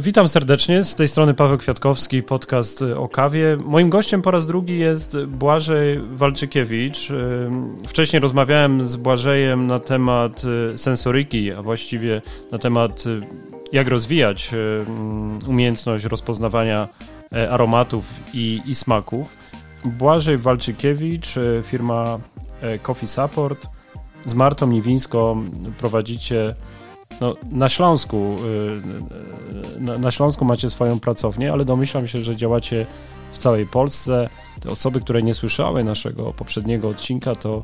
Witam serdecznie, z tej strony Paweł Kwiatkowski, podcast o kawie. Moim gościem po raz drugi jest Błażej Walczykiewicz. Wcześniej rozmawiałem z Błażejem na temat y, sensoryki, a właściwie na temat y, jak rozwijać y, umiejętność rozpoznawania e, aromatów i, i smaków. Błażej Walczykiewicz, firma e, Coffee Support. Z Martą Niwińską prowadzicie no, na Śląsku y, na, na Śląsku macie swoją pracownię, ale domyślam się, że działacie w całej Polsce. Te osoby, które nie słyszały naszego poprzedniego odcinka, to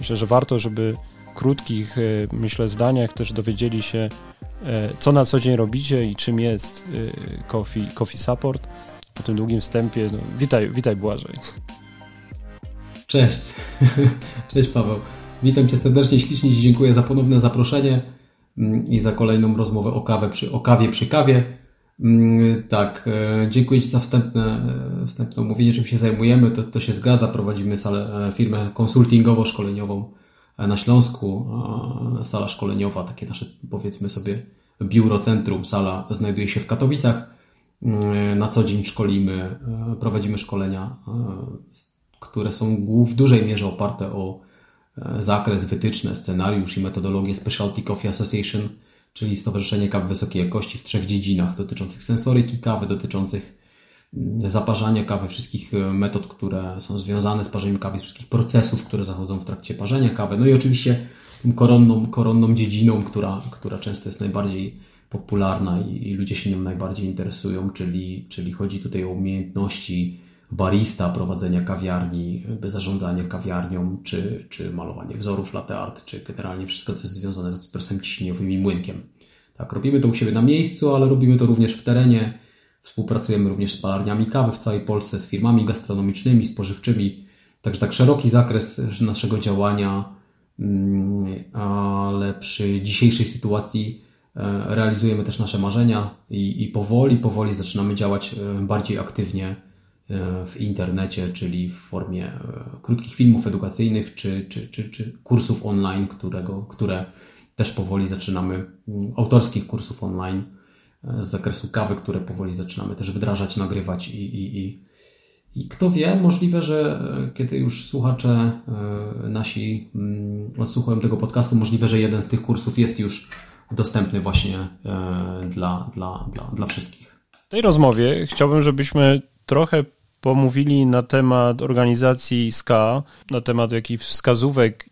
myślę, że warto, żeby w krótkich, y, myślę, zdaniach też dowiedzieli się, y, co na co dzień robicie i czym jest Coffee, coffee Support. Po tym długim wstępie, no, witaj, witaj Błażej. Cześć, cześć Paweł. Witam Cię serdecznie, ślicznie dziękuję za ponowne zaproszenie. Mm, i za kolejną rozmowę o, kawę przy, o kawie przy kawie. Mm, tak, e, dziękuję Ci za wstępne, e, wstępne omówienie, czym się zajmujemy. To, to się zgadza. Prowadzimy salę, e, firmę konsultingowo-szkoleniową na Śląsku. Sala szkoleniowa, takie nasze powiedzmy sobie biuro, centrum. Sala znajduje się w Katowicach. Na co dzień szkolimy, prowadzimy szkolenia, które są w dużej mierze oparte o zakres, wytyczne, scenariusz i metodologię Specialty Coffee Association, czyli Stowarzyszenie Kawy Wysokiej Jakości w trzech dziedzinach dotyczących sensoryki kawy, dotyczących mm, zaparzania kawy, wszystkich e, metod, które są związane z parzeniem kawy, wszystkich procesów, które zachodzą w trakcie parzenia kawy. No i oczywiście koronną, koronną dziedziną, która, która często jest najbardziej popularna i, i ludzie się nią najbardziej interesują, czyli, czyli chodzi tutaj o umiejętności barista, prowadzenia kawiarni, zarządzania kawiarnią, czy, czy malowanie wzorów latte art, czy generalnie wszystko, co jest związane z ekspresem ciśnieniowym i młynkiem. Tak, robimy to u siebie na miejscu, ale robimy to również w terenie. Współpracujemy również z palarniami kawy w całej Polsce, z firmami gastronomicznymi, spożywczymi. Także tak szeroki zakres naszego działania, mm, ale przy dzisiejszej sytuacji e, realizujemy też nasze marzenia i, i powoli, powoli zaczynamy działać e, bardziej aktywnie w internecie, czyli w formie e, krótkich filmów edukacyjnych czy, czy, czy, czy kursów online, którego, które też powoli zaczynamy, mm, autorskich kursów online e, z zakresu kawy, które powoli zaczynamy też wdrażać, nagrywać i, i, i, i kto wie, możliwe, że kiedy już słuchacze nasi mm, odsłuchują tego podcastu, możliwe, że jeden z tych kursów jest już dostępny właśnie dla, dla, dla, dla wszystkich. W tej rozmowie chciałbym, żebyśmy trochę pomówili na temat organizacji SKA, na temat jakich wskazówek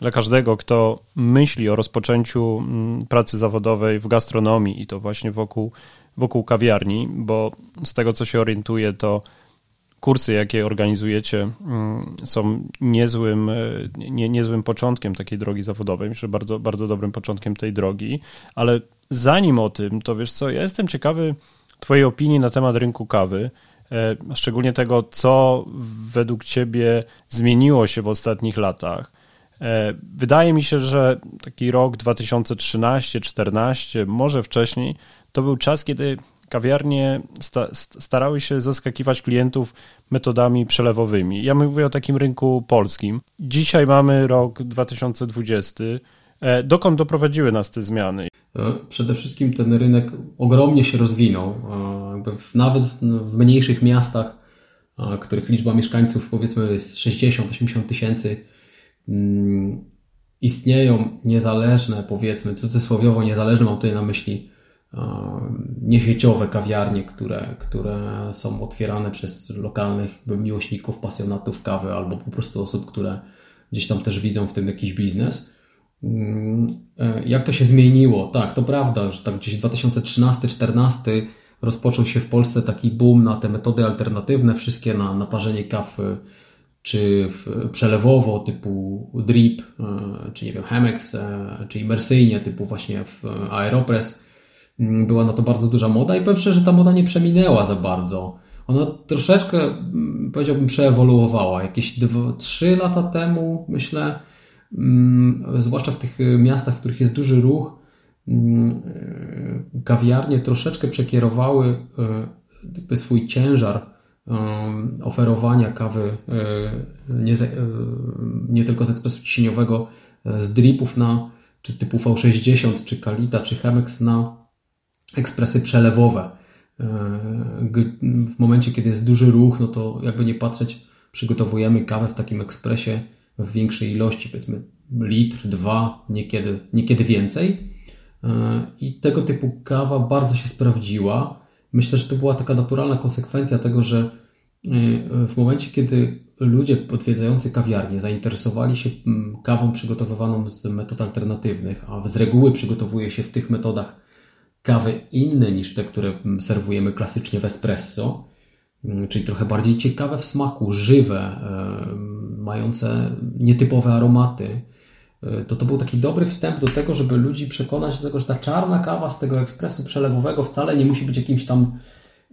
dla każdego, kto myśli o rozpoczęciu mm, pracy zawodowej w gastronomii i to właśnie wokół, wokół kawiarni, bo z tego co się orientuję, to kursy, jakie organizujecie, mm, są niezłym, e, nie, niezłym początkiem takiej drogi zawodowej. Myślę, bardzo, bardzo dobrym początkiem tej drogi, ale zanim o tym, to wiesz co, ja jestem ciekawy Twojej opinii na temat rynku kawy. E, szczególnie tego, co według Ciebie zmieniło się w ostatnich latach. E, wydaje mi się, że taki rok 2013-14, może wcześniej, to był czas, kiedy kawiarnie starały się zaskakiwać klientów metodami przelewowymi. Ja mówię o takim rynku polskim. Dzisiaj mamy rok 2020. E, dokąd doprowadziły nas te zmiany? E, przede wszystkim ten rynek ogromnie się rozwinął. E, nawet w mniejszych miastach, których liczba mieszkańców powiedzmy jest 60-80 tysięcy, mm, istnieją niezależne, powiedzmy cudzysłowiowo niezależne, mam tutaj na myśli niesieciowe kawiarnie, które, które są otwierane przez lokalnych miłośników, pasjonatów kawy albo po prostu osób, które gdzieś tam też widzą w tym jakiś biznes. Mm, e, jak to się zmieniło? Tak, to prawda, że tak gdzieś 2013-2014 rozpoczął się w Polsce taki boom na te metody alternatywne, wszystkie na, na parzenie kawy, czy przelewowo typu drip, e, czy nie wiem, Chemex, e, czy imersyjnie typu właśnie w Aeropress. Mm, była na to bardzo duża moda i powiem szczerze, że ta moda nie przeminęła za bardzo. Ona troszeczkę, mm, powiedziałbym, przeewoluowała. Jakieś 3 lata temu, myślę, zwłaszcza w tych miastach, w których jest duży ruch, mm, y, kawiarnie troszeczkę przekierowały y, swój ciężar oferowania kawy nie, nie tylko z ekspresu ciśnieniowego, z dripów na czy typu V60, czy Kalita, czy Chemex na ekspresy przelewowe. W momencie, kiedy jest duży ruch, no to jakby nie patrzeć, przygotowujemy kawę w takim ekspresie w większej ilości, powiedzmy litr, dwa, niekiedy, niekiedy więcej. I tego typu kawa bardzo się sprawdziła. Myślę, że to była taka naturalna konsekwencja tego, że w momencie, kiedy ludzie odwiedzający kawiarnię zainteresowali się kawą przygotowywaną z metod alternatywnych, a z reguły przygotowuje się w tych metodach kawy inne niż te, które serwujemy klasycznie w espresso, czyli trochę bardziej ciekawe w smaku, żywe, e, mające nietypowe aromaty, e, to to był taki dobry wstęp do tego, żeby ludzi przekonać do tego, że ta czarna kawa z tego ekspresu przelewowego wcale nie musi być jakimś tam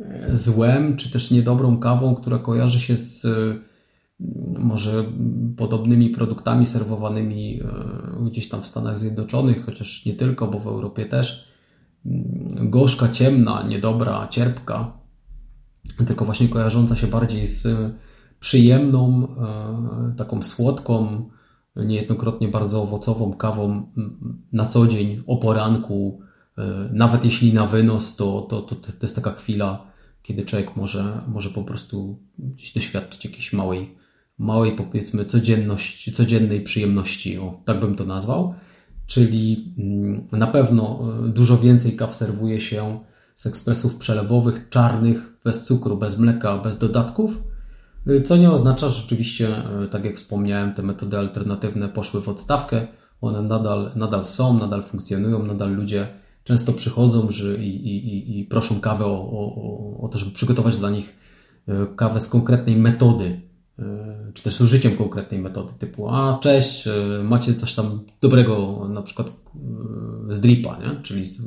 e, złem, czy też niedobrą kawą, która kojarzy się z może podobnymi produktami serwowanymi gdzieś tam w Stanach Zjednoczonych, chociaż nie tylko, bo w Europie też. Mm, gorzka, ciemna, niedobra, cierpka, tylko właśnie kojarząca się bardziej z przyjemną, e, taką słodką, niejednokrotnie bardzo owocową kawą na co dzień, o poranku, e, nawet jeśli na wynos, to, to, to, to jest taka chwila, kiedy człowiek może, może po prostu gdzieś doświadczyć jakiejś małej małej, powiedzmy, codzienności, codziennej przyjemności, o, tak bym to nazwał. Czyli mm, na pewno e, dużo więcej kaw serwuje się z ekspresów przelewowych, czarnych, bez cukru, bez mleka, bez dodatków, e, co nie oznacza, że rzeczywiście, e, tak jak wspomniałem, te metody alternatywne poszły w odstawkę. One nadal, nadal są, nadal funkcjonują, nadal ludzie często przychodzą że i, i, i proszą kawę o, o, o to, żeby przygotować dla nich kawę z konkretnej metody, czy też z użyciem konkretnej metody, typu a cześć, macie coś tam dobrego, na przykład z dripa, nie? czyli z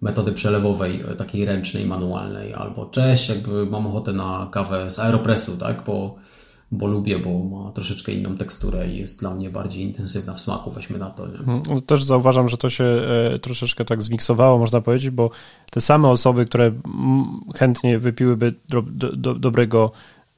metody przelewowej, takiej ręcznej, manualnej, albo cześć, jakby mam ochotę na kawę z aeropresu, tak, bo, bo lubię, bo ma troszeczkę inną teksturę i jest dla mnie bardziej intensywna w smaku, weźmy na to. Nie? Mhm. Też zauważam, że to się troszeczkę tak zmiksowało, można powiedzieć, bo te same osoby, które chętnie wypiłyby do, do, dobrego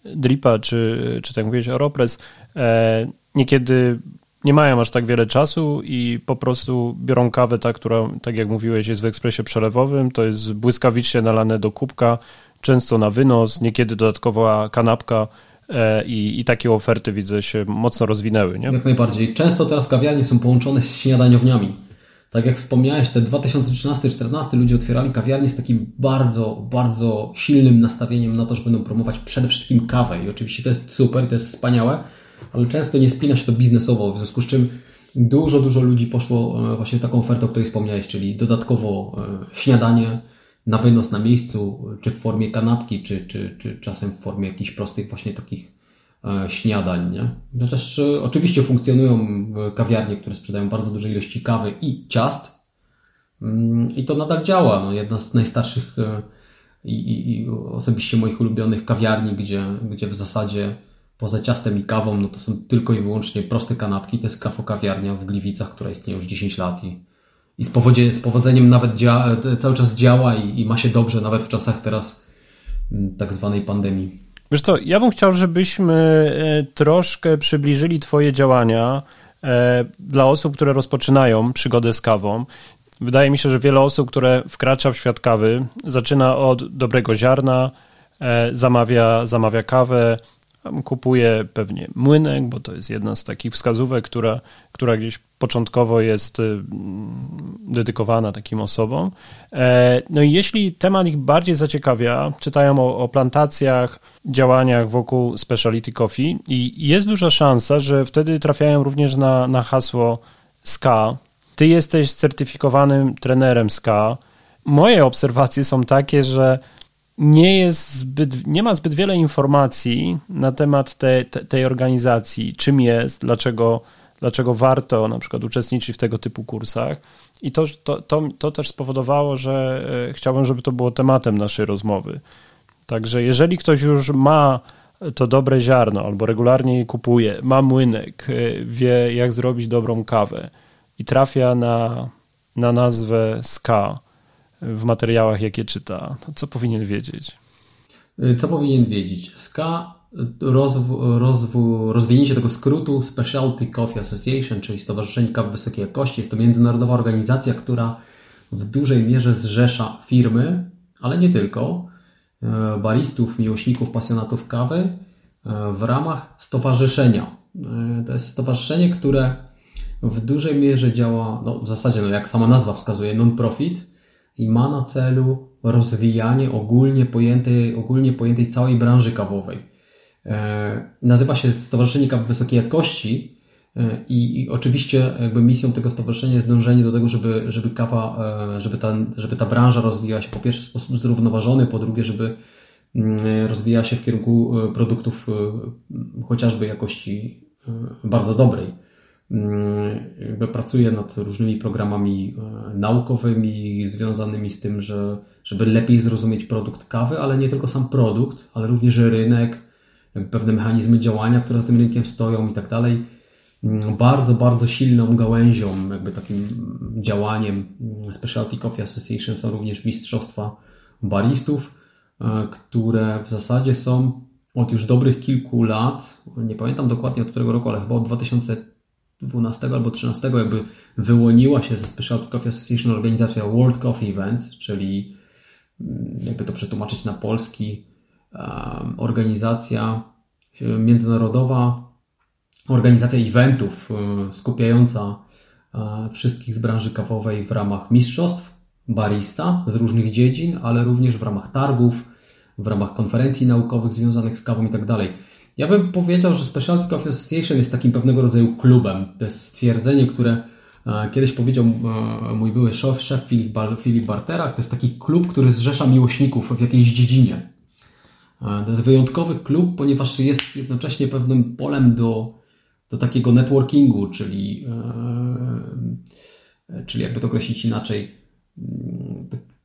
Dripa, czy, czy tak mówiłeś, Aeropress, e, niekiedy nie mają aż tak wiele czasu i po prostu biorą kawę, ta, która, tak jak mówiłeś, jest w ekspresie przelewowym, to jest błyskawicznie nalane do kubka, często na wynos, niekiedy dodatkowa kanapka e, i, i takie oferty, widzę, się mocno rozwinęły. Nie? Jak najbardziej. Często teraz kawiarnie są połączone z śniadaniowniami. Tak jak wspomniałeś, te 2013-2014 ludzie otwierali kawiarnie z takim bardzo, bardzo silnym nastawieniem na to, że będą promować przede wszystkim kawę. I oczywiście to jest super, to jest wspaniałe, ale często nie spina się to biznesowo, w związku z czym dużo, dużo ludzi poszło e, właśnie w taką ofertę, o której wspomniałeś, czyli dodatkowo e, śniadanie na wynos na miejscu, czy w formie kanapki, czy, czy, czy czasem w formie jakichś prostych właśnie takich E, śniadań. Nie? Chociaż e, oczywiście funkcjonują kawiarnie, które sprzedają bardzo duże ilości kawy i ciast mm, i to nadal działa. No, jedna z najstarszych i, i, i osobiście moich ulubionych kawiarni, gdzie, gdzie w zasadzie poza ciastem i kawą, no to są tylko i wyłącznie proste kanapki. To jest kafo kawiarnia w Gliwicach, która istnieje już 10 lat i, i z, powodzie, z powodzeniem nawet dzia, cały czas działa i, i ma się dobrze, nawet w czasach teraz mm, tak zwanej pandemii. Wiesz co, ja bym chciał, żebyśmy e, troszkę przybliżyli Twoje działania e, dla osób, które rozpoczynają przygodę z kawą. Wydaje mi się, że wiele osób, które wkracza w świat kawy, zaczyna od dobrego ziarna, e, zamawia, zamawia kawę, Kupuję pewnie młynek, bo to jest jedna z takich wskazówek, która, która gdzieś początkowo jest y, dedykowana takim osobom. E, no i jeśli temat ich bardziej zaciekawia, czytają o, o plantacjach, działaniach wokół speciality coffee i jest duża szansa, że wtedy trafiają również na, na hasło SKA. Ty jesteś certyfikowanym trenerem SKA. Moje obserwacje są takie, że nie jest zbyt, nie ma zbyt wiele informacji na temat te, te, tej organizacji, czym jest, dlaczego, dlaczego warto na przykład uczestniczyć w tego typu kursach. I to, to, to, to też spowodowało, że e, chciałbym, żeby to było tematem naszej rozmowy. Także jeżeli ktoś już ma to dobre ziarno albo regularnie je kupuje, ma młynek, e, wie jak zrobić dobrą kawę i trafia na, na nazwę SKA, w materiałach, jakie czyta, co powinien wiedzieć? Co powinien wiedzieć? SKA, rozw, rozw, rozwinięcie tego skrótu Specialty Coffee Association, czyli Stowarzyszenie Kawy Wysokiej Jakości. Jest to międzynarodowa organizacja, która w dużej mierze zrzesza firmy, ale nie tylko, baristów, miłośników, pasjonatów kawy w ramach stowarzyszenia. To jest stowarzyszenie, które w dużej mierze działa, no w zasadzie, no jak sama nazwa wskazuje, non-profit i ma na celu rozwijanie ogólnie pojętej, ogólnie pojętej całej branży kawowej. E, nazywa się Stowarzyszenie Kawy Wysokiej Jakości e, i, i, oczywiście jakby misją tego stowarzyszenia jest dążenie do tego, żeby, żeby kawa, e, żeby ta, żeby ta branża rozwijała się po pierwsze w sposób zrównoważony, po drugie, żeby mm, rozwijała się w kierunku produktów chociażby jakości bardzo dobrej. Mm, jakby pracuję nad różnymi programami e, naukowymi związanymi z tym, że, żeby lepiej zrozumieć produkt kawy, ale nie tylko sam produkt, ale również rynek, pewne mechanizmy działania, które z tym rynkiem stoją i tak dalej. Mm, bardzo, bardzo silną gałęzią, jakby takim działaniem Specialty Coffee Association są również mistrzostwa baristów, e, które w zasadzie są od już dobrych kilku lat, nie pamiętam dokładnie od którego roku, ale chyba od 2000 12 albo 13 jakby wyłoniła się ze Specialty Coffee Association organizacja World Coffee Events, czyli mm, jakby to przetłumaczyć na polski, organizacja międzynarodowa, organizacja eventów e, skupiająca e, wszystkich z branży kawowej w ramach mistrzostw barista z różnych dziedzin, ale również w ramach targów, w ramach konferencji naukowych związanych z kawą i tak dalej. Ja bym powiedział, że Specialty Coffee Association jest takim pewnego rodzaju klubem. To jest stwierdzenie, które e, kiedyś powiedział e, mój były szef, szef Filip, Filip Bartera. To jest taki klub, który zrzesza miłośników w jakiejś dziedzinie. E, to jest wyjątkowy klub, ponieważ jest jednocześnie pewnym polem do, do takiego networkingu, czyli, czyli jakby to określić inaczej,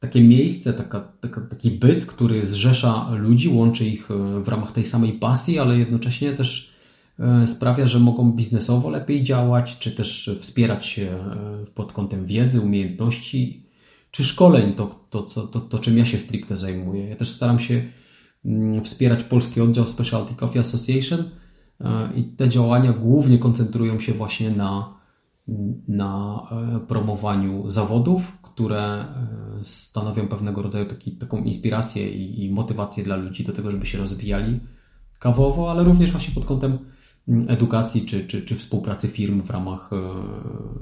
takie miejsce, taka, taka, taki byt, który zrzesza ludzi, łączy ich e, w ramach tej samej pasji, ale jednocześnie też e, sprawia, że mogą biznesowo lepiej działać, czy też wspierać się e, pod kątem wiedzy, umiejętności, czy szkoleń, to, to, to, to, to czym ja się stricte zajmuję. Ja też staram się mm, wspierać polski oddział Specialty Coffee Association i te działania głównie koncentrują się właśnie na, na promowaniu zawodów, które e, stanowią pewnego rodzaju taki, taką inspirację i, i motywację dla ludzi do tego, żeby się rozwijali kawowo, ale również właśnie pod kątem mm, edukacji czy, czy, czy współpracy firm w ramach e,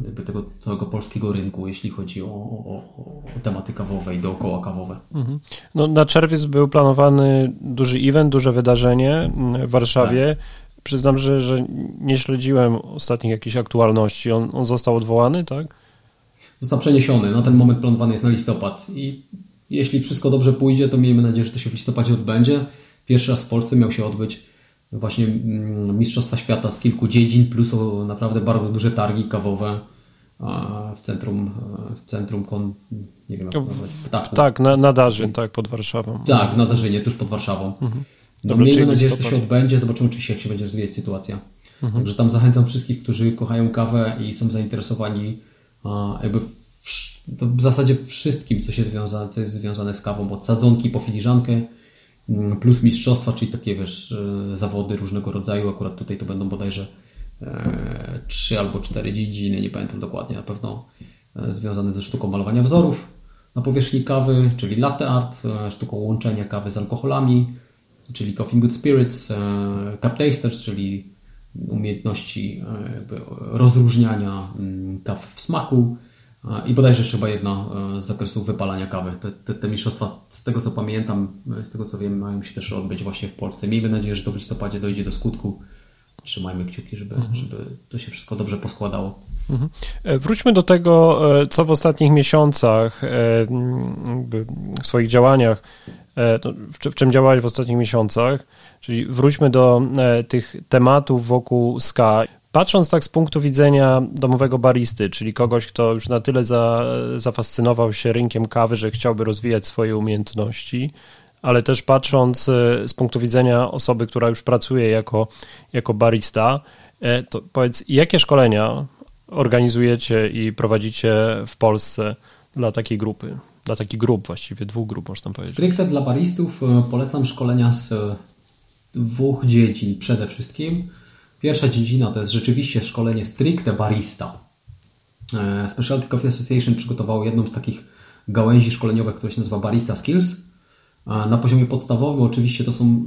jakby tego całego polskiego rynku, jeśli chodzi o, o, o tematy kawowe i dookoła kawowe. Mhm. No, na czerwiec był planowany duży event, duże wydarzenie mm, w Warszawie. Tak. Przyznam, że, że nie śledziłem ostatnich jakichś aktualności. On, on został odwołany, tak? został przeniesiony. Na ten moment planowany jest na listopad i jeśli wszystko dobrze pójdzie, to miejmy nadzieję, że to się w listopadzie odbędzie. Pierwszy raz w Polsce miał się odbyć właśnie mm, Mistrzostwa Świata z kilku dziedzin, plus naprawdę bardzo duże targi kawowe w centrum, w centrum kon, nie wiem jak nazwać, ptaków. Tak, na, na Darzyn, tak, pod Warszawą. Tak, na Darzynie, tuż pod Warszawą. Mhm. No, miejmy nadzieję, że to się odbędzie, zobaczymy oczywiście, jak się będzie rozwijać sytuacja. Mhm. Także tam zachęcam wszystkich, którzy kochają kawę i są zainteresowani jakby w zasadzie wszystkim, co, się związa, co jest związane z kawą, od sadzonki po filiżankę, mm, plus mistrzostwa, czyli takie wiesz, e, zawody różnego rodzaju. Akurat tutaj to będą bodajże e, trzy albo cztery dziedziny, nie pamiętam dokładnie, na pewno e, związane ze sztuką malowania wzorów na powierzchni kawy, czyli latte art, sztuką łączenia kawy z alkoholami, czyli Coffee Good Spirits, cup tasters, czyli umiejętności rozróżniania mm, kaw w smaku, i bodajże jeszcze chyba jedno e, z zakresu wypalania kawy. Te, te, te, mistrzostwa, z tego co pamiętam, e, z tego co wiem, mają się też odbyć właśnie w Polsce. Miejmy nadzieję, że to w listopadzie dojdzie do skutku. Trzymajmy kciuki, żeby, mhm. żeby to się wszystko dobrze poskładało. Mhm. E, wróćmy do tego, co w ostatnich miesiącach, w swoich działaniach, w czym działałeś w ostatnich miesiącach, czyli wróćmy do tych tematów wokół SKA. Patrząc tak z punktu widzenia domowego baristy, czyli kogoś, kto już na tyle za, zafascynował się rynkiem kawy, że chciałby rozwijać swoje umiejętności, ale też patrząc e, z punktu widzenia osoby, która już pracuje jako, jako barista, e, to powiedz, jakie szkolenia organizujecie i prowadzicie w Polsce dla takiej grupy? Dla takich grup, właściwie dwóch grup, można powiedzieć. Stricte dla baristów e, polecam szkolenia z dwóch dziedzin przede wszystkim. Pierwsza dziedzina to jest rzeczywiście szkolenie stricte barista. E, Specialty Coffee Association przygotowało jedną z takich gałęzi szkoleniowej, która się nazywa Barista Skills. Na poziomie podstawowym oczywiście to są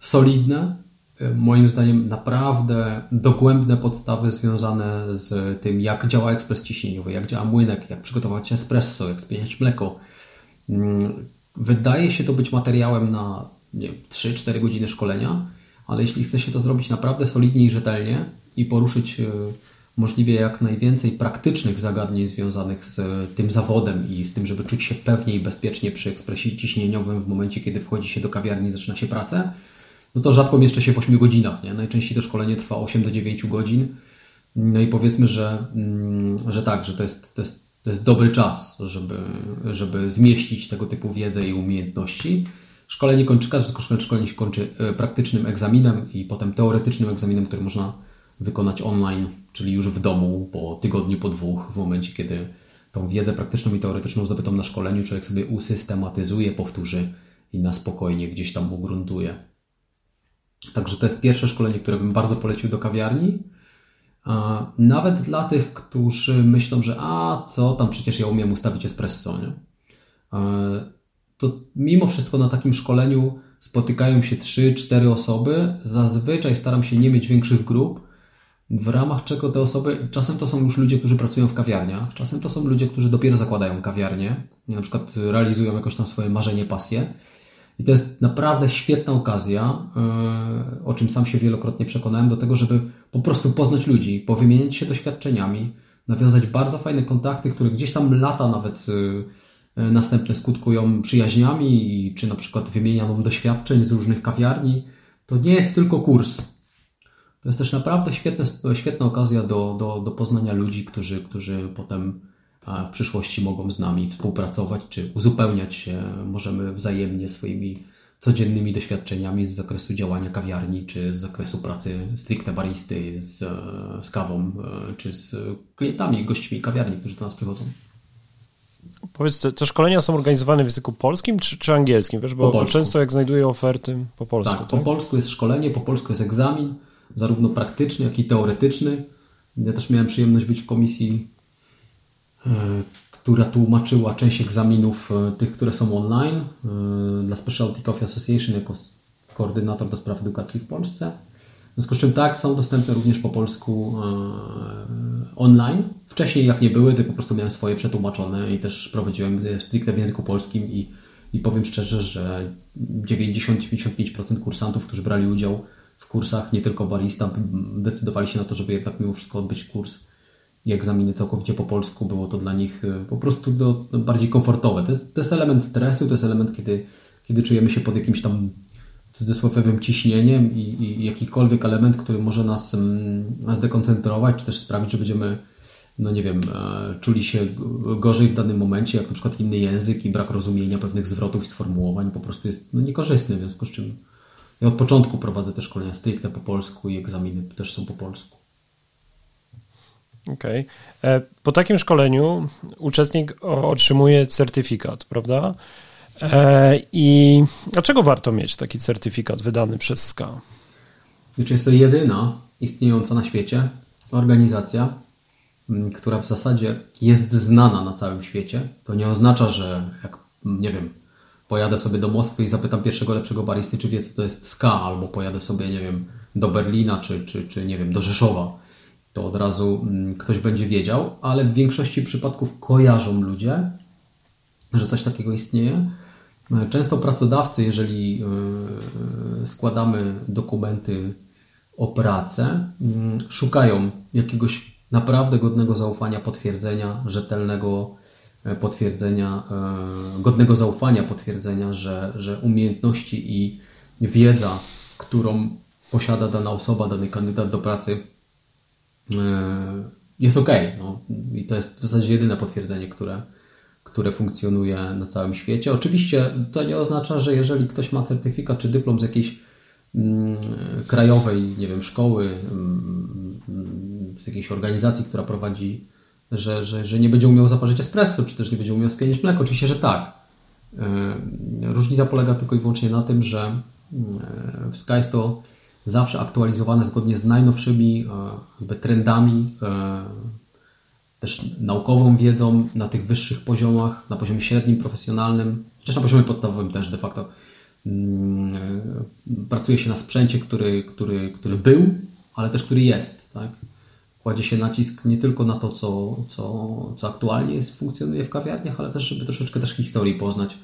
solidne, moim zdaniem naprawdę dogłębne podstawy związane z tym, jak działa ekspres ciśnieniowy, jak działa młynek, jak przygotować espresso, jak spieniać mleko. Mm, wydaje się to być materiałem na 3-4 godziny szkolenia, ale jeśli chce się to zrobić naprawdę solidnie i rzetelnie i poruszyć e, możliwie jak najwięcej praktycznych zagadnień związanych z tym zawodem i z tym, żeby czuć się pewnie i bezpiecznie przy ekspresie ciśnieniowym w momencie, kiedy wchodzi się do kawiarni i zaczyna się pracę, no to rzadko mieszczę się w 8 godzinach. Nie? Najczęściej to szkolenie trwa 8 do 9 godzin. No i powiedzmy, że, mm, że tak, że to jest, to jest, to jest dobry czas, żeby, żeby zmieścić tego typu wiedzę i umiejętności. Szkolenie kończy, każde szkolenie się kończy e, praktycznym egzaminem i potem teoretycznym egzaminem, który można wykonać online, czyli już w domu po tygodniu, po dwóch, w momencie, kiedy tą wiedzę praktyczną i teoretyczną zdobytą na szkoleniu człowiek sobie usystematyzuje, powtórzy i na spokojnie gdzieś tam ugruntuje. Także to jest pierwsze szkolenie, które bym bardzo polecił do kawiarni. Nawet dla tych, którzy myślą, że a co tam, przecież ja umiem ustawić espresso, nie? To mimo wszystko na takim szkoleniu spotykają się 3-4 osoby. Zazwyczaj staram się nie mieć większych grup, w ramach czego te osoby, czasem to są już ludzie, którzy pracują w kawiarniach, czasem to są ludzie, którzy dopiero zakładają kawiarnię, na przykład realizują jakoś tam swoje marzenie, pasję i to jest naprawdę świetna okazja, e, o czym sam się wielokrotnie przekonałem, do tego, żeby po prostu poznać ludzi, powymieniać się doświadczeniami, nawiązać bardzo fajne kontakty, które gdzieś tam lata nawet e, e, następne skutkują przyjaźniami, czy na przykład wymienianą doświadczeń z różnych kawiarni. To nie jest tylko kurs. To jest też naprawdę świetna, świetna okazja do, do, do poznania ludzi, którzy, którzy potem w przyszłości mogą z nami współpracować, czy uzupełniać się możemy wzajemnie swoimi codziennymi doświadczeniami z zakresu działania kawiarni, czy z zakresu pracy stricte baristy z, z kawą, e, czy z klientami, gośćmi kawiarni, którzy do nas przychodzą. Powiedz, te, te, szkolenia są organizowane w języku polskim czy, czy angielskim? Wiesz, bo, bo często jak znajduję oferty po polsku. Tak, tak, po polsku jest szkolenie, po polsku jest egzamin, zarówno praktyczny, jak i teoretyczny. Ja też miałem przyjemność być w komisji E, która tłumaczyła część egzaminów e, tych, które są online e, dla Specialty Coffee Association jako koordynator do spraw edukacji w Polsce. W związku z czym tak, są dostępne również po polsku online. Wcześniej jak nie były, to po prostu miałem swoje przetłumaczone i też prowadziłem stricte w języku polskim i, i powiem szczerze, że 90-95% kursantów, którzy brali udział w kursach, nie tylko barista, decydowali się na to, żeby jednak mimo wszystko odbyć kurs i egzaminy całkowicie po polsku, było to dla nich e, po prostu do, do bardziej komfortowe. To jest, to jest element stresu, to jest element, kiedy, kiedy czujemy się pod jakimś tam cudzysłowiowym ciśnieniem i, i jakikolwiek element, który może nas, mm, nas dekoncentrować, czy też sprawić, że będziemy, no nie wiem, e, czuli się gorzej w danym momencie, jak na przykład inny język i brak rozumienia pewnych zwrotów i sformułowań po prostu jest no, niekorzystny, w związku z czym ja od początku prowadzę te szkolenia stricte po polsku i egzaminy też są po polsku. Okej. Okay. E, po takim szkoleniu uczestnik otrzymuje certyfikat, prawda? E, I dlaczego warto mieć taki certyfikat wydany przez SKA? Znaczy jest to jedyna istniejąca na świecie organizacja, która w zasadzie jest znana na całym świecie. To nie oznacza, że jak, nie wiem, pojadę sobie do Moskwy i zapytam pierwszego lepszego baristy, czy wie, co to jest SKA, albo pojadę sobie, nie wiem, do Berlina, czy, czy, czy nie wiem, do Rzeszowa to od razu mm, ktoś będzie wiedział, ale w większości przypadków kojarzą ludzie, że coś takiego istnieje. Często pracodawcy, jeżeli e, składamy dokumenty o pracę, mm, szukają jakiegoś naprawdę godnego zaufania potwierdzenia, rzetelnego e, potwierdzenia, e, godnego zaufania potwierdzenia, że, że umiejętności i wiedza, którą posiada dana osoba, dany kandydat do pracy, E, jest ok. No. I to jest w zasadzie jedyne potwierdzenie, które, które funkcjonuje na całym świecie. Oczywiście to nie oznacza, że jeżeli ktoś ma certyfikat czy dyplom z jakiejś mm, krajowej, nie wiem, szkoły, mm, z jakiejś organizacji, która prowadzi, że, że, że nie będzie umiał zaparzyć espresso, czy też nie będzie umiał spienić mleko. Oczywiście, że tak. E, różnica polega tylko i wyłącznie na tym, że e, w Sky jest to zawsze aktualizowane zgodnie z najnowszymi e, trendami, e, też naukową wiedzą na tych wyższych poziomach, na poziomie średnim, profesjonalnym, chociaż na poziomie podstawowym też de facto. Mm, pracuje się na sprzęcie, który, który, który był, ale też który jest. Tak? Kładzie się nacisk nie tylko na to, co, co, co aktualnie jest, funkcjonuje w kawiarniach, ale też, żeby troszeczkę też historii poznać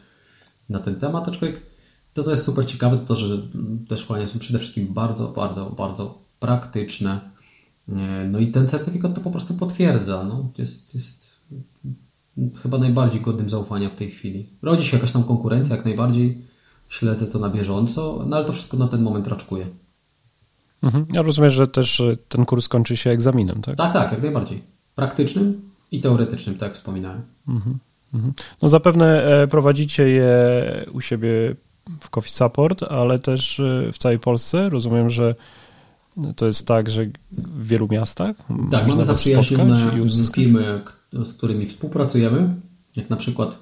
na ten temat. Aczkolwiek to, co jest super ciekawe, to to, że te szkolenia są przede wszystkim bardzo, bardzo, bardzo praktyczne. No i ten certyfikat to po prostu potwierdza. No, jest, jest chyba najbardziej godnym zaufania w tej chwili. Rodzi się jakaś tam konkurencja, jak najbardziej śledzę to na bieżąco, no ale to wszystko na ten moment raczkuje. Mhm. Ja rozumiem, że też ten kurs kończy się egzaminem, tak? Tak, tak, jak najbardziej. Praktycznym i teoretycznym, tak jak wspominałem. Mhm. Mhm. No zapewne e, prowadzicie je u siebie w Coffee Support, ale też e, w całej Polsce. Rozumiem, że to jest tak, że w wielu miastach Tak, mamy zaprzyjaźnione firmy, z którymi współpracujemy, jak na przykład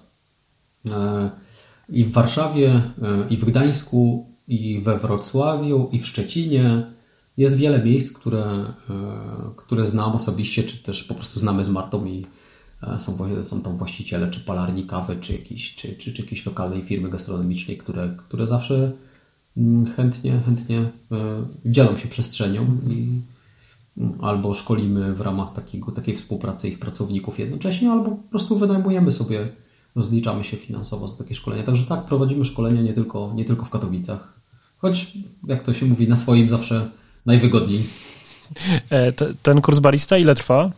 e, i w Warszawie, i w Gdańsku, i we Wrocławiu, i w Szczecinie. Jest wiele miejsc, które, które znam osobiście, czy też po prostu znamy z Martą i E, są, są tam właściciele czy palarni kawy, czy, jakiś, czy, czy, czy jakiejś lokalnej firmy gastronomicznej, które, które zawsze mm, chętnie, chętnie e, dzielą się przestrzenią i mm, albo szkolimy w ramach takiego, takiej współpracy ich pracowników jednocześnie, albo po prostu wynajmujemy sobie, rozliczamy się finansowo za takie szkolenia. Także tak, prowadzimy szkolenia nie tylko, nie tylko w Katowicach, choć jak to się mówi, na swoim zawsze najwygodniej. E, ten kurs barista ile trwa?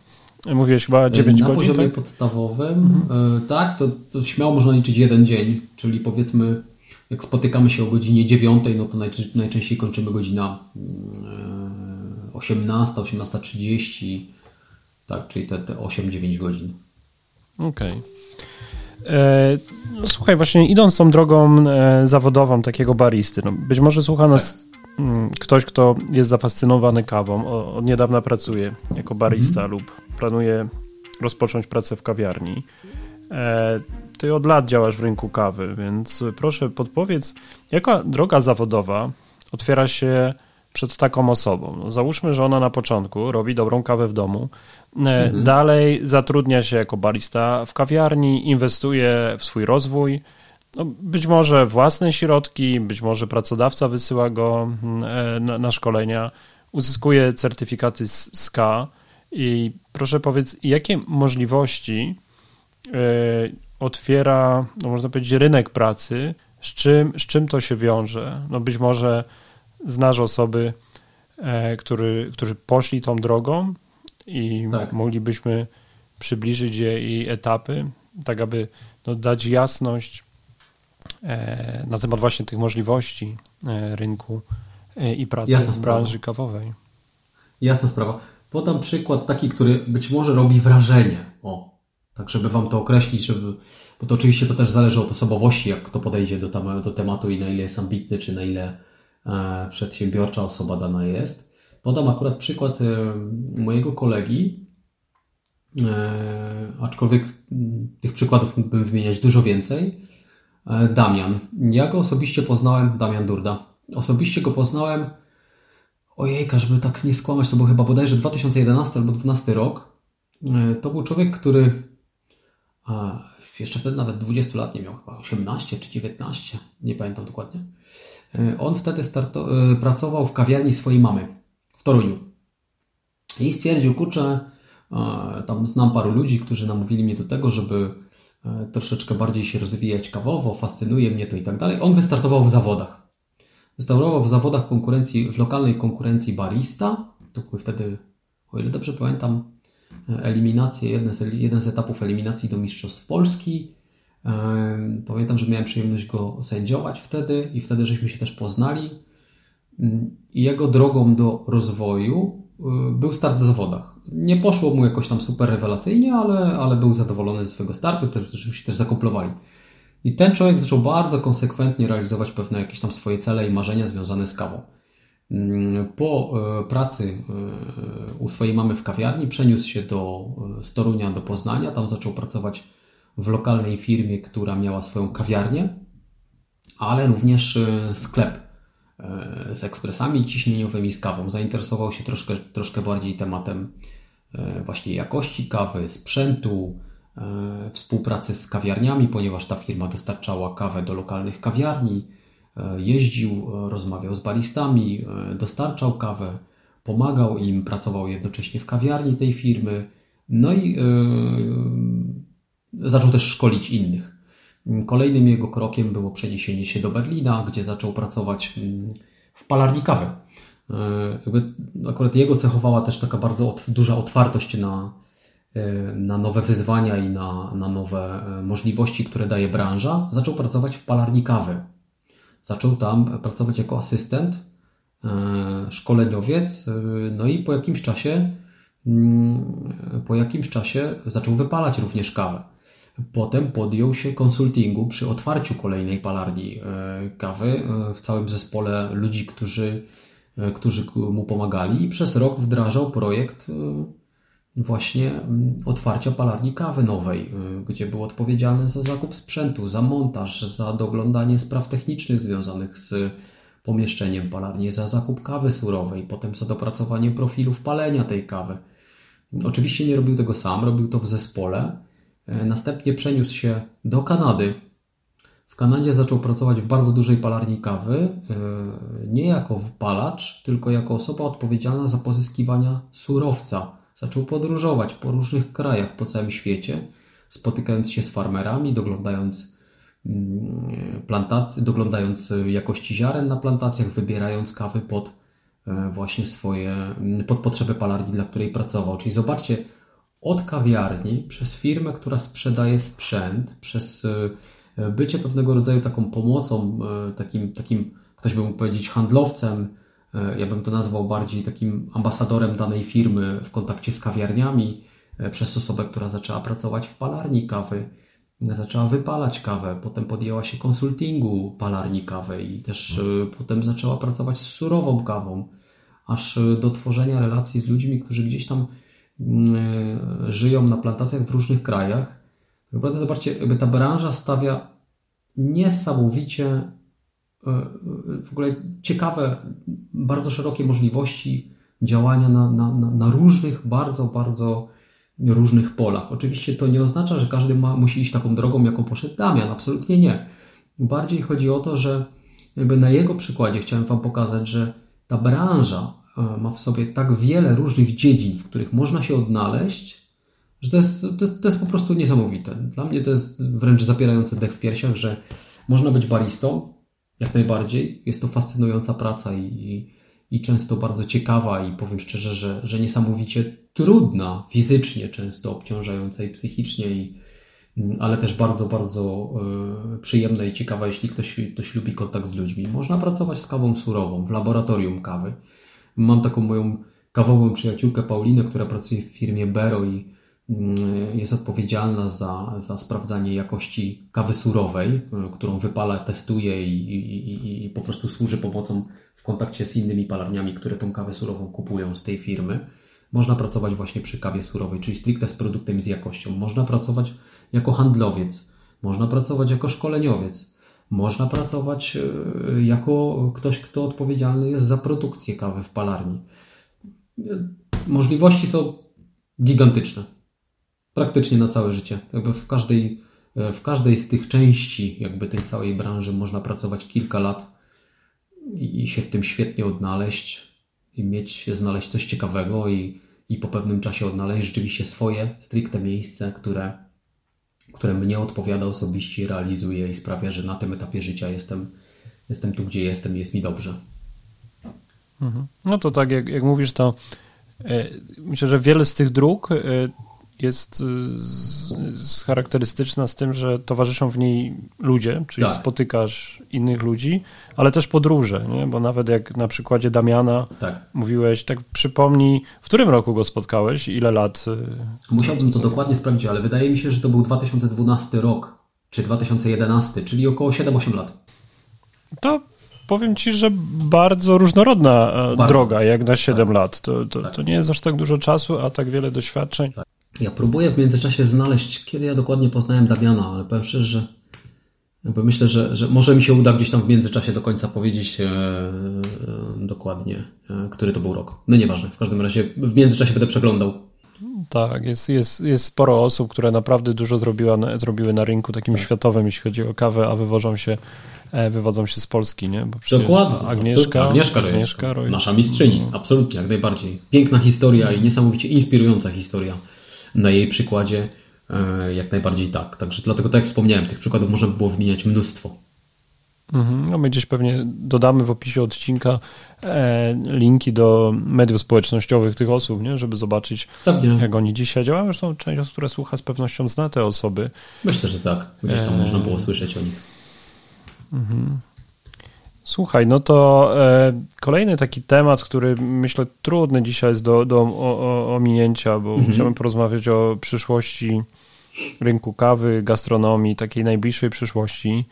Mówiłeś chyba 9 na godzin. Na poziomie tak? podstawowym, mhm. tak, to, to, śmiało można liczyć jeden dzień, czyli powiedzmy, jak spotykamy się o godzinie 9, no to najczęściej kończymy godzina 18, 18.30, tak, czyli te, te 8-9 godzin. Okej. Okay. E, no, słuchaj, właśnie idąc tą drogą e, zawodową takiego baristy, no, być może słucha nas tak. Mm, ktoś, kto jest zafascynowany kawą, od niedawna pracuje jako barista mhm. lub planuje rozpocząć pracę w kawiarni. E, ty od lat działasz w rynku kawy, więc proszę podpowiedz, jaka droga zawodowa otwiera się przed taką osobą? No, załóżmy, że ona na początku robi dobrą kawę w domu, e, mhm. dalej zatrudnia się jako barista w kawiarni, inwestuje w swój rozwój, no, być może własne środki, być może pracodawca wysyła go mm, e, na, na szkolenia, uzyskuje certyfikaty z SKA i proszę powiedz, jakie możliwości e, otwiera, no można powiedzieć, rynek pracy, z czym, z czym to się wiąże? No być może znasz osoby, e, który, którzy poszli tą drogą i tak. moglibyśmy przybliżyć jej etapy, tak aby no, dać jasność E, na temat właśnie tych możliwości rynku i pracy Jasna w branży sprawa. kawowej. Jasna sprawa. Podam przykład taki, który być może robi wrażenie. O, tak żeby Wam to określić, żeby, bo to oczywiście to też zależy od osobowości, jak kto podejdzie do, tam, do tematu i na ile jest ambitny, czy na ile e, przedsiębiorcza osoba dana jest. Podam akurat przykład e, mojego kolegi, e, aczkolwiek tych przykładów mógłbym wymieniać dużo więcej. E, Damian. Ja go osobiście poznałem, Damian Durda. Osobiście go poznałem, ojejka, żeby tak nie skłamać, to był chyba bodajże 2011 albo 2012 rok. E, to był człowiek, który jeszcze wtedy nawet 20 lat nie miał, chyba 18 czy 19, nie pamiętam dokładnie. E, on wtedy starto, pracował w kawiarni swojej mamy w Toruniu. I stwierdził, kurczę, tam znam paru ludzi, którzy namówili mnie do tego, żeby E, troszeczkę bardziej się rozwijać kawowo, fascynuje mnie to i tak dalej. On wystartował w zawodach. Wystartował w zawodach konkurencji, w lokalnej konkurencji barista. To były wtedy, o ile dobrze pamiętam, eliminacje, jeden z, jeden z etapów eliminacji do Mistrzostw Polski. Pamiętam, że miałem przyjemność go sędziować wtedy i wtedy żeśmy się też poznali. I jego drogą do rozwoju e, był start w zawodach. Nie poszło mu jakoś tam super rewelacyjnie, ale, ale był zadowolony ze swojego startu, też, żeśmy się też zakomplowali. I ten człowiek zaczął bardzo konsekwentnie realizować pewne jakieś tam swoje cele i marzenia związane z kawą. Mm, po e, pracy e, u swojej mamy w kawiarni przeniósł się do e, Storunia, do Poznania. Tam zaczął pracować w lokalnej firmie, która miała swoją kawiarnię, ale również sklep z ekspresami ciśnieniowymi z kawą. Zainteresował się troszkę, troszkę bardziej tematem właśnie jakości kawy, sprzętu, współpracy z kawiarniami, ponieważ ta firma dostarczała kawę do lokalnych kawiarni, jeździł, rozmawiał z baristami, dostarczał kawę, pomagał im, pracował jednocześnie w kawiarni tej firmy, no i zaczął też szkolić innych. Kolejnym jego krokiem było przeniesienie się do Berlina, gdzie zaczął pracować mm, w palarni kawy. E, akurat jego cechowała też taka bardzo duża otwartość na, e, na nowe wyzwania i na, na nowe e, możliwości, które daje branża. Zaczął pracować w palarni kawy. Zaczął tam pracować jako asystent, szkoleniowiec, no i po jakimś czasie mm, po jakimś czasie zaczął wypalać również kawę. Potem podjął się konsultingu przy otwarciu kolejnej palarni kawy w całym zespole ludzi, którzy, którzy mu pomagali i przez rok wdrażał projekt właśnie mm, otwarcia palarni kawy nowej, gdzie był odpowiedzialny za zakup sprzętu, za montaż, za doglądanie spraw technicznych związanych z pomieszczeniem palarni, za zakup kawy surowej, potem za dopracowanie profilów palenia tej kawy. Oczywiście nie robił tego sam, robił to w zespole E, następnie przeniósł się do Kanady. W Kanadzie zaczął pracować w bardzo dużej palarni kawy, e, nie jako wypalacz, tylko jako osoba odpowiedzialna za pozyskiwania surowca. Zaczął podróżować po różnych krajach po całym świecie, spotykając się z farmerami, doglądając mm, plantacji, doglądając jakości ziaren na plantacjach, wybierając kawy pod e, właśnie swoje, mm, pod potrzeby palarni, dla której pracował. Czyli zobaczcie, od kawiarni, przez firmę, która sprzedaje sprzęt, przez e, bycie pewnego rodzaju taką pomocą, e, takim, takim ktoś by mógł powiedzieć handlowcem, ja bym to nazwał bardziej takim ambasadorem danej firmy w kontakcie z kawiarniami, przez osobę, która zaczęła pracować w palarni kawy, zaczęła wypalać kawę, potem podjęła się konsultingu palarni kawy i też potem zaczęła pracować z surową kawą, aż do tworzenia relacji z ludźmi, którzy gdzieś tam Mm, żyją na plantacjach w różnych krajach. Tak naprawdę zobaczcie, jakby ta branża stawia niesamowicie e, w ogóle ciekawe, bardzo szerokie możliwości działania na, na, na różnych, bardzo, bardzo różnych polach. Oczywiście to nie oznacza, że każdy ma, musi iść taką drogą, jaką poszedł Damian. Absolutnie nie. Bardziej chodzi o to, że jakby na jego przykładzie chciałem Wam pokazać, że ta branża E, ma w sobie tak wiele różnych dziedzin, w których można się odnaleźć, że to jest, to, to jest po prostu niesamowite. Dla mnie to jest wręcz zapierające dech w piersiach, że można być baristą, jak najbardziej. Jest to fascynująca praca i, i, i często bardzo ciekawa i powiem szczerze, że, że niesamowicie trudna fizycznie, często obciążająca i psychicznie, i, mm, ale też bardzo, bardzo y, przyjemna i ciekawa, jeśli ktoś, ktoś lubi kontakt z ludźmi. Można pracować z kawą surową w laboratorium kawy. Mam taką moją kawową przyjaciółkę Paulinę, która pracuje w firmie Bero i jest odpowiedzialna za, za sprawdzanie jakości kawy surowej, y, którą wypala, testuje i, i, i po prostu służy pomocą w kontakcie z innymi palarniami, które tą kawę surową kupują z tej firmy. Można pracować właśnie przy kawie surowej, czyli stricte z produktem i z jakością. Można pracować jako handlowiec, można pracować jako szkoleniowiec można pracować e, jako ktoś, kto odpowiedzialny jest za produkcję kawy w palarni. Możliwości są gigantyczne. Praktycznie na całe życie. Jakby w każdej, e, w każdej z tych części jakby tej całej branży można pracować kilka lat i się w tym świetnie odnaleźć i mieć, znaleźć coś ciekawego i, i po pewnym czasie odnaleźć rzeczywiście swoje stricte miejsce, które które mnie odpowiada osobiście, realizuje i sprawia, że na tym etapie życia jestem, jestem tu, gdzie jestem jest mi dobrze. Mhm. No to tak, jak, jak mówisz, to e, myślę, że wiele z tych dróg e, jest charakterystyczna z tym, że towarzyszą w niej ludzie, czyli tak. spotykasz innych ludzi, ale też podróże, nie? bo nawet jak na przykładzie Damiana tak. mówiłeś, tak przypomnij, w którym roku go spotkałeś, ile lat? Y, Musiałbym to dokładnie sprawdzić, ale wydaje mi się, że to był 2012 rok, czy 2011, czyli około 7-8 lat. To powiem Ci, że bardzo różnorodna e, bardzo. droga, jak na 7 tak. lat. To, to, tak. to, nie jest aż tak dużo czasu, a tak wiele doświadczeń. Tak. Ja próbuję w międzyczasie znaleźć, kiedy ja dokładnie poznałem Damiana, ale powiem szczerze, że jakby myślę, że, że może mi się uda gdzieś tam w międzyczasie do końca powiedzieć e, e, dokładnie, e, który to był rok. No nieważne, w każdym razie w międzyczasie będę przeglądał. Tak, jest, jest, jest sporo osób, które naprawdę dużo zrobiła, zrobiły na rynku takim tak. światowym, jeśli chodzi o kawę, a wywożą się E, wywodzą się z Polski, nie? Dokładnie. Agnieszka, Agnieszka, Agnieszka Roy. nasza mistrzyni, no. absolutnie, jak najbardziej. Piękna historia i niesamowicie inspirująca historia na jej przykładzie, e, jak najbardziej tak. Także dlatego, tak jak wspomniałem, tych przykładów można by było wymieniać mnóstwo. Mhm. No my gdzieś pewnie dodamy w opisie odcinka e, linki do mediów społecznościowych tych osób, nie? żeby zobaczyć, pewnie. jak oni dzisiaj działają. Zresztą część osób, która słucha, z pewnością zna te osoby. Myślę, że tak. Gdzieś tam e... można było słyszeć o nich. Mhm. Słuchaj, no to e, kolejny taki temat, który myślę trudny dzisiaj jest do, do o, o, ominięcia, bo mhm. chciałbym porozmawiać o przyszłości rynku kawy, gastronomii, takiej najbliższej przyszłości.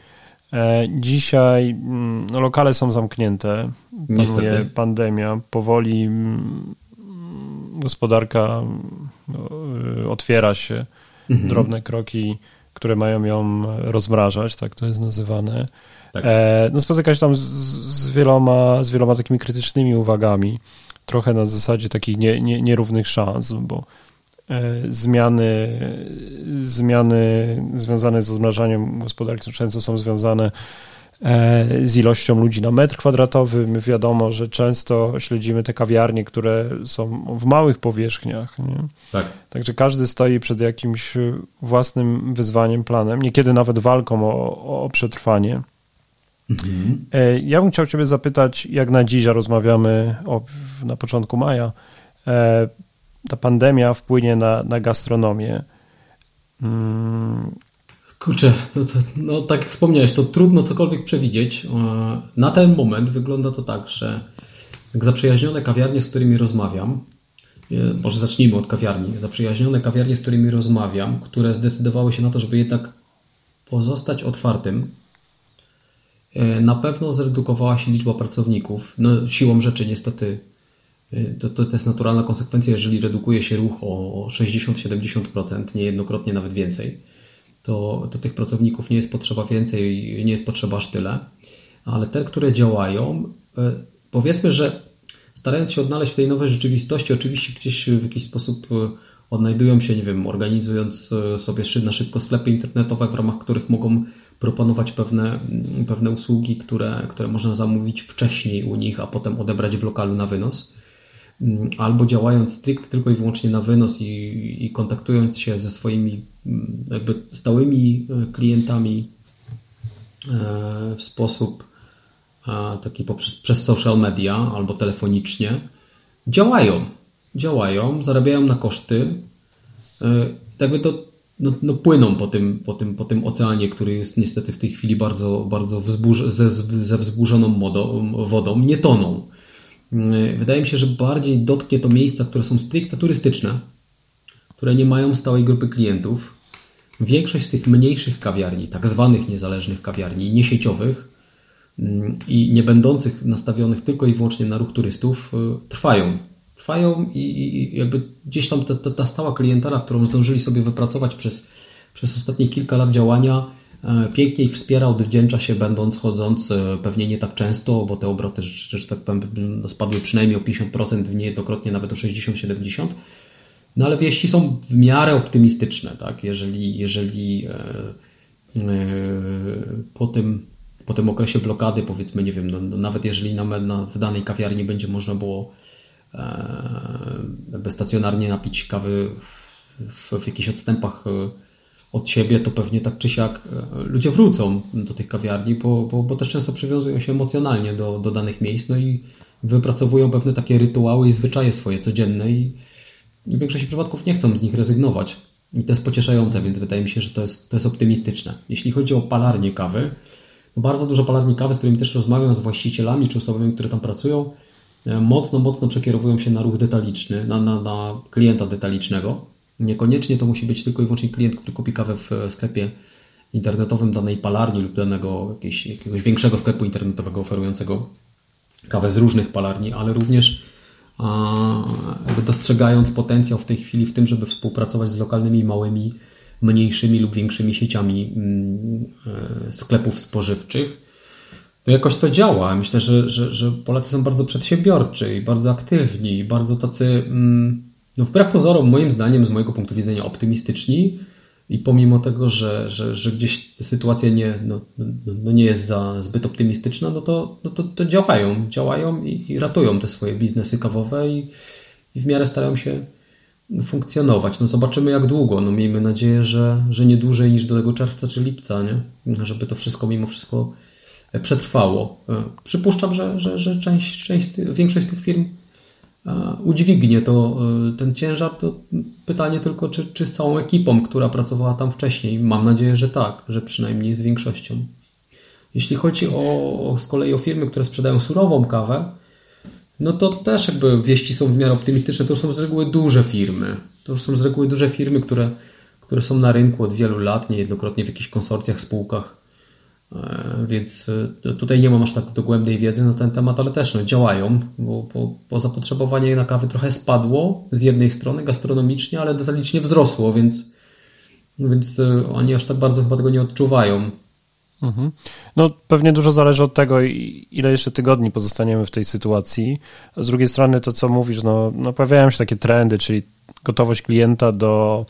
E, dzisiaj mm, no, lokale są zamknięte, panuje pandemia, powoli mm, gospodarka no, y, otwiera się, mhm. drobne kroki które mają ją rozmrażać, tak to jest nazywane. Tak. E, no spotyka się tam z, z, wieloma, z wieloma takimi krytycznymi uwagami, trochę na zasadzie takich nie, nie, nierównych szans, bo e, zmiany, zmiany związane z rozmrażaniem gospodarki często są związane E, z ilością ludzi na metr kwadratowy. My wiadomo, że często śledzimy te kawiarnie, które są w małych powierzchniach. Nie? Tak. Także każdy stoi przed jakimś własnym wyzwaniem, planem, niekiedy nawet walką o, o przetrwanie. Mhm. Ja bym chciał Ciebie zapytać, jak na dziś, rozmawiamy o, na początku maja, e, ta pandemia wpłynie na, na gastronomię. Mm, Kurczę, to, to, no tak jak wspomniałeś, to trudno cokolwiek przewidzieć. E, na ten moment wygląda to tak, że jak zaprzyjaźnione kawiarnie, z którymi rozmawiam, może zacznijmy od kawiarni, zaprzyjaźnione kawiarnie, z którymi rozmawiam, które zdecydowały się na to, żeby jednak pozostać otwartym, na pewno zredukowała się liczba pracowników. No, siłą rzeczy niestety to, to, to jest naturalna konsekwencja, jeżeli redukuje się ruch o 60-70%, niejednokrotnie nawet więcej to, to tych pracowników nie jest potrzeba więcej, nie jest potrzeba aż tyle. Ale te, które działają, e, powiedzmy, że starając się odnaleźć w tej nowej rzeczywistości, oczywiście gdzieś w jakiś sposób e, odnajdują się, nie wiem, organizując e, sobie na szybko sklepy internetowe, w ramach których mogą proponować pewne, pewne usługi, które, które można zamówić wcześniej u nich, a potem odebrać w lokalu na wynos. Mm, albo działając stricte tylko i wyłącznie na wynos i, i kontaktując się ze swoimi mm, jakby stałymi e, klientami e, w sposób e, taki poprzez, przez social media albo telefonicznie, działają. Działają, zarabiają na koszty. Jakby to no, no płyną po tym, po, tym, po tym oceanie, który jest niestety w tej chwili bardzo, bardzo wzburz, ze, ze wzburzoną modą, wodą, nie toną Mm, wydaje mi się, że bardziej dotknie to miejsca, które są stricte turystyczne, które nie mają stałej grupy klientów. Większość z tych mniejszych kawiarni, tak zwanych niezależnych kawiarni, niesieciowych mm, i nie będących nastawionych tylko i wyłącznie na ruch turystów, y, trwają. Trwają i, i jakby gdzieś tam ta, ta, ta stała klientara, którą zdążyli sobie wypracować przez, przez ostatnie kilka lat działania, E, pięknie ich wspiera, odwdzięcza się, będąc, chodząc e, pewnie nie tak często, bo te obroty, że, że tak powiem, no, spadły przynajmniej o 50%, niejednokrotnie nawet o 60-70%. No ale wieści są w miarę optymistyczne, tak? Jeżeli, jeżeli e, po, tym, po tym okresie blokady, powiedzmy, nie wiem, no, no nawet jeżeli na, na, w danej kawiarni będzie można było e, stacjonarnie napić kawy w, w jakichś odstępach od siebie, to pewnie tak czy siak e, ludzie wrócą do tych kawiarni, bo, bo, bo też często przywiązują się emocjonalnie do, do danych miejsc, no i wypracowują pewne takie rytuały i zwyczaje swoje codzienne i w większości przypadków nie chcą z nich rezygnować. I to jest pocieszające, więc wydaje mi się, że to jest, to jest optymistyczne. Jeśli chodzi o palarnię kawy, bardzo dużo palarni kawy, z którymi też rozmawiam z właścicielami czy osobami, które tam pracują, e, mocno, mocno przekierowują się na ruch detaliczny, na, na, na klienta detalicznego. Niekoniecznie to musi być tylko i wyłącznie klient, który kupi kawę w sklepie internetowym danej palarni lub danego jakiegoś, jakiegoś większego sklepu internetowego oferującego kawę z różnych palarni, ale również jakby dostrzegając potencjał w tej chwili w tym, żeby współpracować z lokalnymi, małymi, mniejszymi lub większymi sieciami mm, e, sklepów spożywczych, to jakoś to działa. Myślę, że, że, że Polacy są bardzo przedsiębiorczy i bardzo aktywni i bardzo tacy mm, no wbrew pozorom, moim zdaniem, z mojego punktu widzenia optymistyczni i pomimo tego, że, że, że gdzieś sytuacja nie, no, no, no nie jest za zbyt optymistyczna, no to, no to, to działają, działają i, i, ratują te swoje biznesy kawowe i, i w miarę starają się funkcjonować. No zobaczymy jak długo. No miejmy nadzieję, że, że nie dłużej niż do tego czerwca czy lipca, nie? Żeby to wszystko mimo wszystko przetrwało. E, przypuszczam, że, że, że część, część, większość z tych firm e, udźwignie to, e, ten ciężar. To pytanie tylko, czy, czy z całą ekipą, która pracowała tam wcześniej. Mam nadzieję, że tak, że przynajmniej z większością. Jeśli chodzi o, z kolei o firmy, które sprzedają surową kawę, no to też jakby wieści są w miarę optymistyczne. To są z reguły duże firmy. To już są z reguły duże firmy, które, które są na rynku od wielu lat, niejednokrotnie w jakichś konsorcjach, spółkach. E, więc e, tutaj nie mam aż tak dogłębnej wiedzy na ten temat, ale też no, działają, bo, bo, bo zapotrzebowanie na kawę trochę spadło z jednej strony gastronomicznie, ale detalicznie wzrosło, więc, więc e, oni aż tak bardzo chyba tego nie odczuwają. Mhm. No pewnie dużo zależy od tego, ile jeszcze tygodni pozostaniemy w tej sytuacji. Z drugiej strony to, co mówisz, no, no pojawiają się takie trendy, czyli gotowość klienta do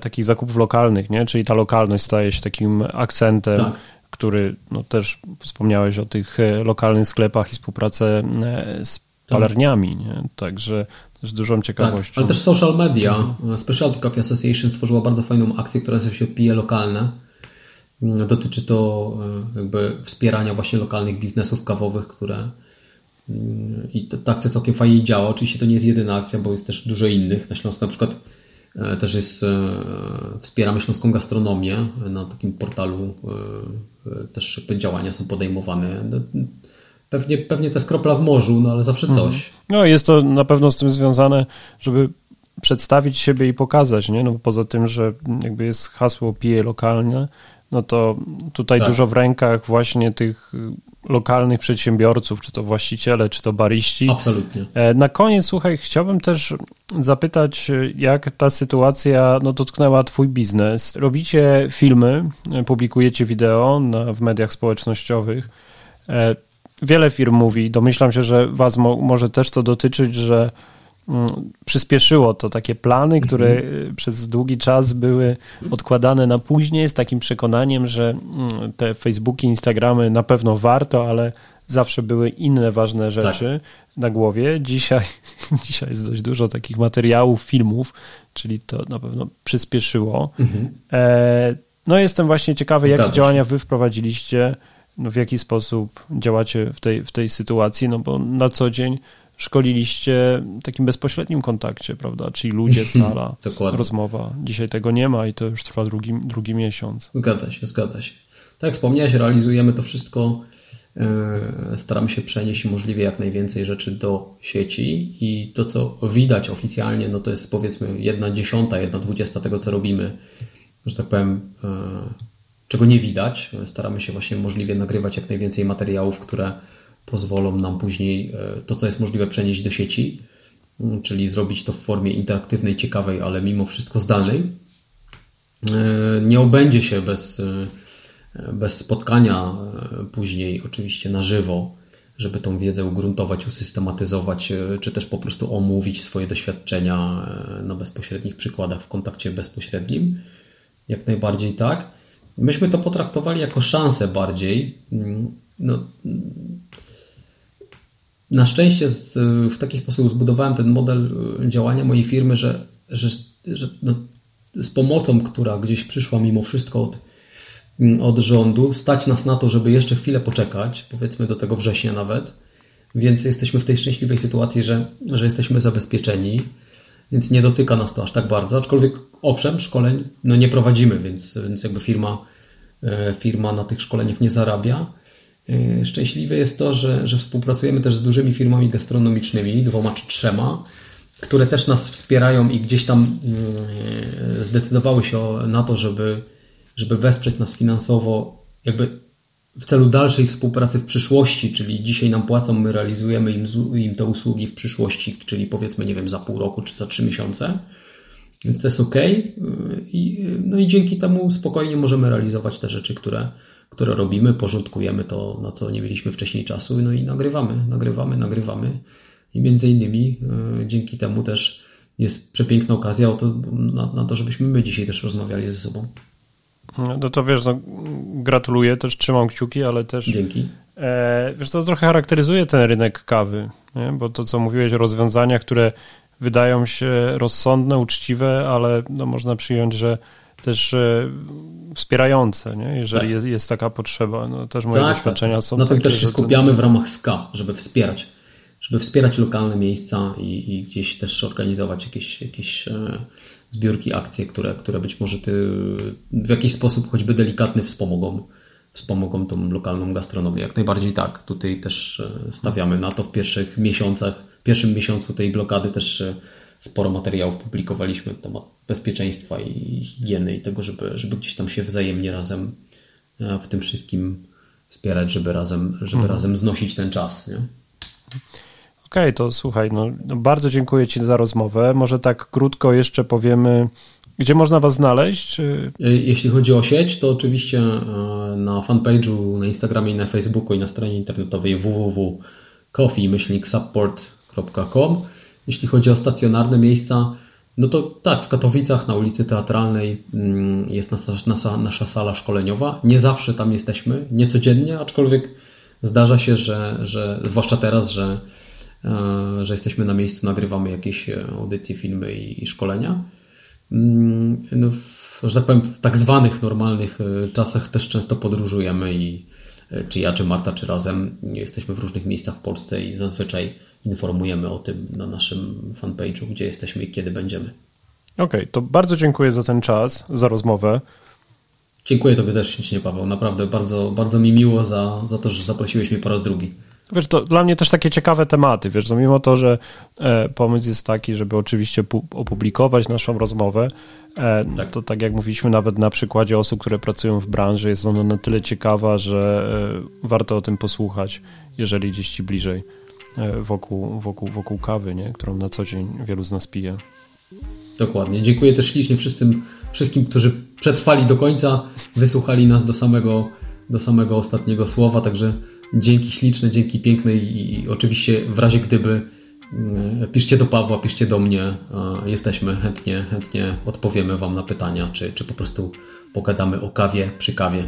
takich zakupów lokalnych, nie? czyli ta lokalność staje się takim akcentem, tak. Który no, też wspomniałeś o tych e, lokalnych sklepach i współpracę e, z tak. palerniami, nie? także też dużą ciekawością. Tak, ale też social media. Specialty Coffee Association stworzyła bardzo fajną akcję, która nazywa się Pije Lokalne Dotyczy to e, jakby wspierania właśnie lokalnych biznesów kawowych, które mm, i ta akcja całkiem fajnie działa. Oczywiście to nie jest jedyna akcja, bo jest też dużo innych. Na Śląsku na przykład też jest, wspieramy śląską gastronomię na takim portalu, też jakby działania są podejmowane. No, pewnie, pewnie to jest kropla w morzu, no ale zawsze mhm. coś. No jest to na pewno z tym związane, żeby przedstawić siebie i pokazać, nie? No poza tym, że jakby jest hasło pije lokalne, no to tutaj tak. dużo w rękach właśnie tych lokalnych przedsiębiorców, czy to właściciele, czy to bariści. Absolutnie. E, na koniec, słuchaj, chciałbym też zapytać, jak ta sytuacja no, dotknęła Twój biznes. Robicie filmy, publikujecie wideo na, w mediach społecznościowych. E, wiele firm mówi, domyślam się, że Was mo może też to dotyczyć, że przyspieszyło to takie plany, które mhm. przez długi czas były odkładane na później z takim przekonaniem, że mm, te Facebooki, Instagramy na pewno warto, ale zawsze były inne ważne rzeczy tak. na głowie. Dzisiaj, dzisiaj jest dość dużo takich materiałów, filmów, czyli to na pewno przyspieszyło. Mhm. E, no jestem właśnie ciekawy, jakie działania wy wprowadziliście, no w jaki sposób działacie w tej, w tej sytuacji, no bo na co dzień szkoliliście w takim bezpośrednim kontakcie, prawda? Czyli ludzie, sala, rozmowa. Dzisiaj tego nie ma i to już trwa drugi, drugi miesiąc. Zgadza się, zgadza się. Tak jak wspomniałeś, realizujemy to wszystko, e, staramy się przenieść możliwie jak najwięcej rzeczy do sieci i to, co widać oficjalnie, no to jest powiedzmy jedna dziesiąta, jedna dwudziesta tego, co robimy, że tak powiem, e, czego nie widać. Staramy się właśnie możliwie nagrywać jak najwięcej materiałów, które pozwolą nam później e, to, co jest możliwe, przenieść do sieci, mm, czyli zrobić to w formie interaktywnej, ciekawej, ale mimo wszystko zdalnej. E, nie obędzie się bez, e, bez spotkania później, oczywiście na żywo, żeby tą wiedzę ugruntować, usystematyzować, czy też po prostu omówić swoje doświadczenia na bezpośrednich przykładach w kontakcie bezpośrednim. Jak najbardziej tak. Myśmy to potraktowali jako szansę bardziej. Mm, no, na szczęście w taki sposób zbudowałem ten model e, działania mojej firmy, że, że, że no, z pomocą, która gdzieś przyszła mimo wszystko od, od rządu, stać nas na to, żeby jeszcze chwilę poczekać, powiedzmy do tego września nawet. Więc jesteśmy w tej szczęśliwej sytuacji, że, że jesteśmy zabezpieczeni, więc nie dotyka nas to aż tak bardzo. Aczkolwiek, owszem, szkoleń no nie prowadzimy, więc, więc jakby firma, e, firma na tych szkoleniach nie zarabia. E, szczęśliwe jest to, że, że współpracujemy też z dużymi firmami gastronomicznymi, dwoma czy trzema, które też nas wspierają i gdzieś tam e, zdecydowały się na to, żeby, żeby wesprzeć nas finansowo, jakby w celu dalszej współpracy w przyszłości, czyli dzisiaj nam płacą, my realizujemy im, im te usługi w przyszłości, czyli powiedzmy, nie wiem, za pół roku czy za trzy miesiące. Więc to jest ok. I, no i dzięki temu spokojnie możemy realizować te rzeczy, które, które robimy, porządkujemy to, na co nie mieliśmy wcześniej czasu, no i nagrywamy, nagrywamy, nagrywamy. I między innymi e, dzięki temu też jest przepiękna okazja to, na, na to, żebyśmy my dzisiaj też rozmawiali ze sobą. No to wiesz, no, gratuluję, też trzymam kciuki, ale też. Dzięki. E, wiesz, to trochę charakteryzuje ten rynek kawy, nie? bo to, co mówiłeś o rozwiązaniach, które wydają się rozsądne, uczciwe, ale no, można przyjąć, że też e, wspierające, nie? jeżeli tak. jest, jest, taka potrzeba. No, też moje tak, doświadczenia tak. są Na tym też się skupiamy w ramach SKA, żeby wspierać, żeby wspierać lokalne miejsca i, i gdzieś też organizować jakieś, jakieś e, zbiórki, akcje, które, które być może ty w jakiś sposób choćby delikatny wspomogą, wspomogą tą lokalną gastronomię. Jak najbardziej tak. Tutaj też e, stawiamy na to w pierwszych miesiącach, w pierwszym miesiącu tej blokady też sporo materiałów publikowaliśmy na temat bezpieczeństwa i higieny i tego, żeby, żeby gdzieś tam się wzajemnie razem e, w tym wszystkim wspierać, żeby razem, żeby mhm. razem znosić ten czas. Nie? Okej, okay, to słuchaj, no, no, bardzo dziękuję Ci za rozmowę. Może tak krótko jeszcze powiemy, gdzie można Was znaleźć? Jeśli chodzi o sieć, to oczywiście e, na fanpage'u, na Instagramie i na Facebooku i na stronie internetowej www.coffee-support.com. Jeśli chodzi o stacjonarne miejsca, no to tak, w Katowicach na ulicy Teatralnej mm, jest nasza, nasza, nasza sala szkoleniowa. Nie zawsze tam jesteśmy, nie codziennie, aczkolwiek zdarza się, że, że zwłaszcza teraz, że E, że jesteśmy na miejscu, nagrywamy jakieś e, audycje, filmy i, i szkolenia. Mm, no, w, że tak powiem, w tak zwanych normalnych e, czasach też często podróżujemy i czy ja, czy Marta, czy razem jesteśmy w różnych miejscach w Polsce i zazwyczaj informujemy o tym na naszym fanpage'u, gdzie jesteśmy i kiedy będziemy. Okej, okay, to bardzo dziękuję za ten czas, za rozmowę. Dziękuję Tobie też ślicznie, Paweł. Naprawdę bardzo, bardzo mi miło za, za to, że zaprosiłeś mnie po raz drugi. Wiesz, to dla mnie też takie ciekawe tematy, wiesz, no mimo to, że e, pomysł jest taki, żeby oczywiście opublikować naszą rozmowę, e, tak. to tak jak mówiliśmy nawet na przykładzie osób, które pracują w branży, jest ona na tyle ciekawa, że e, warto o tym posłuchać, jeżeli gdzieś ci bliżej wokół, wokół, wokół kawy, nie? którą na co dzień wielu z nas pije. Dokładnie. Dziękuję też ślicznie wszystkim, wszystkim, którzy przetrwali do końca, wysłuchali nas do samego, do samego ostatniego słowa, także Dzięki śliczne, dzięki piękne i oczywiście w razie gdyby mm, piszcie do Pawła, piszcie do mnie. Jesteśmy chętnie, chętnie odpowiemy Wam na pytania, czy, czy po prostu pogadamy o kawie przy kawie.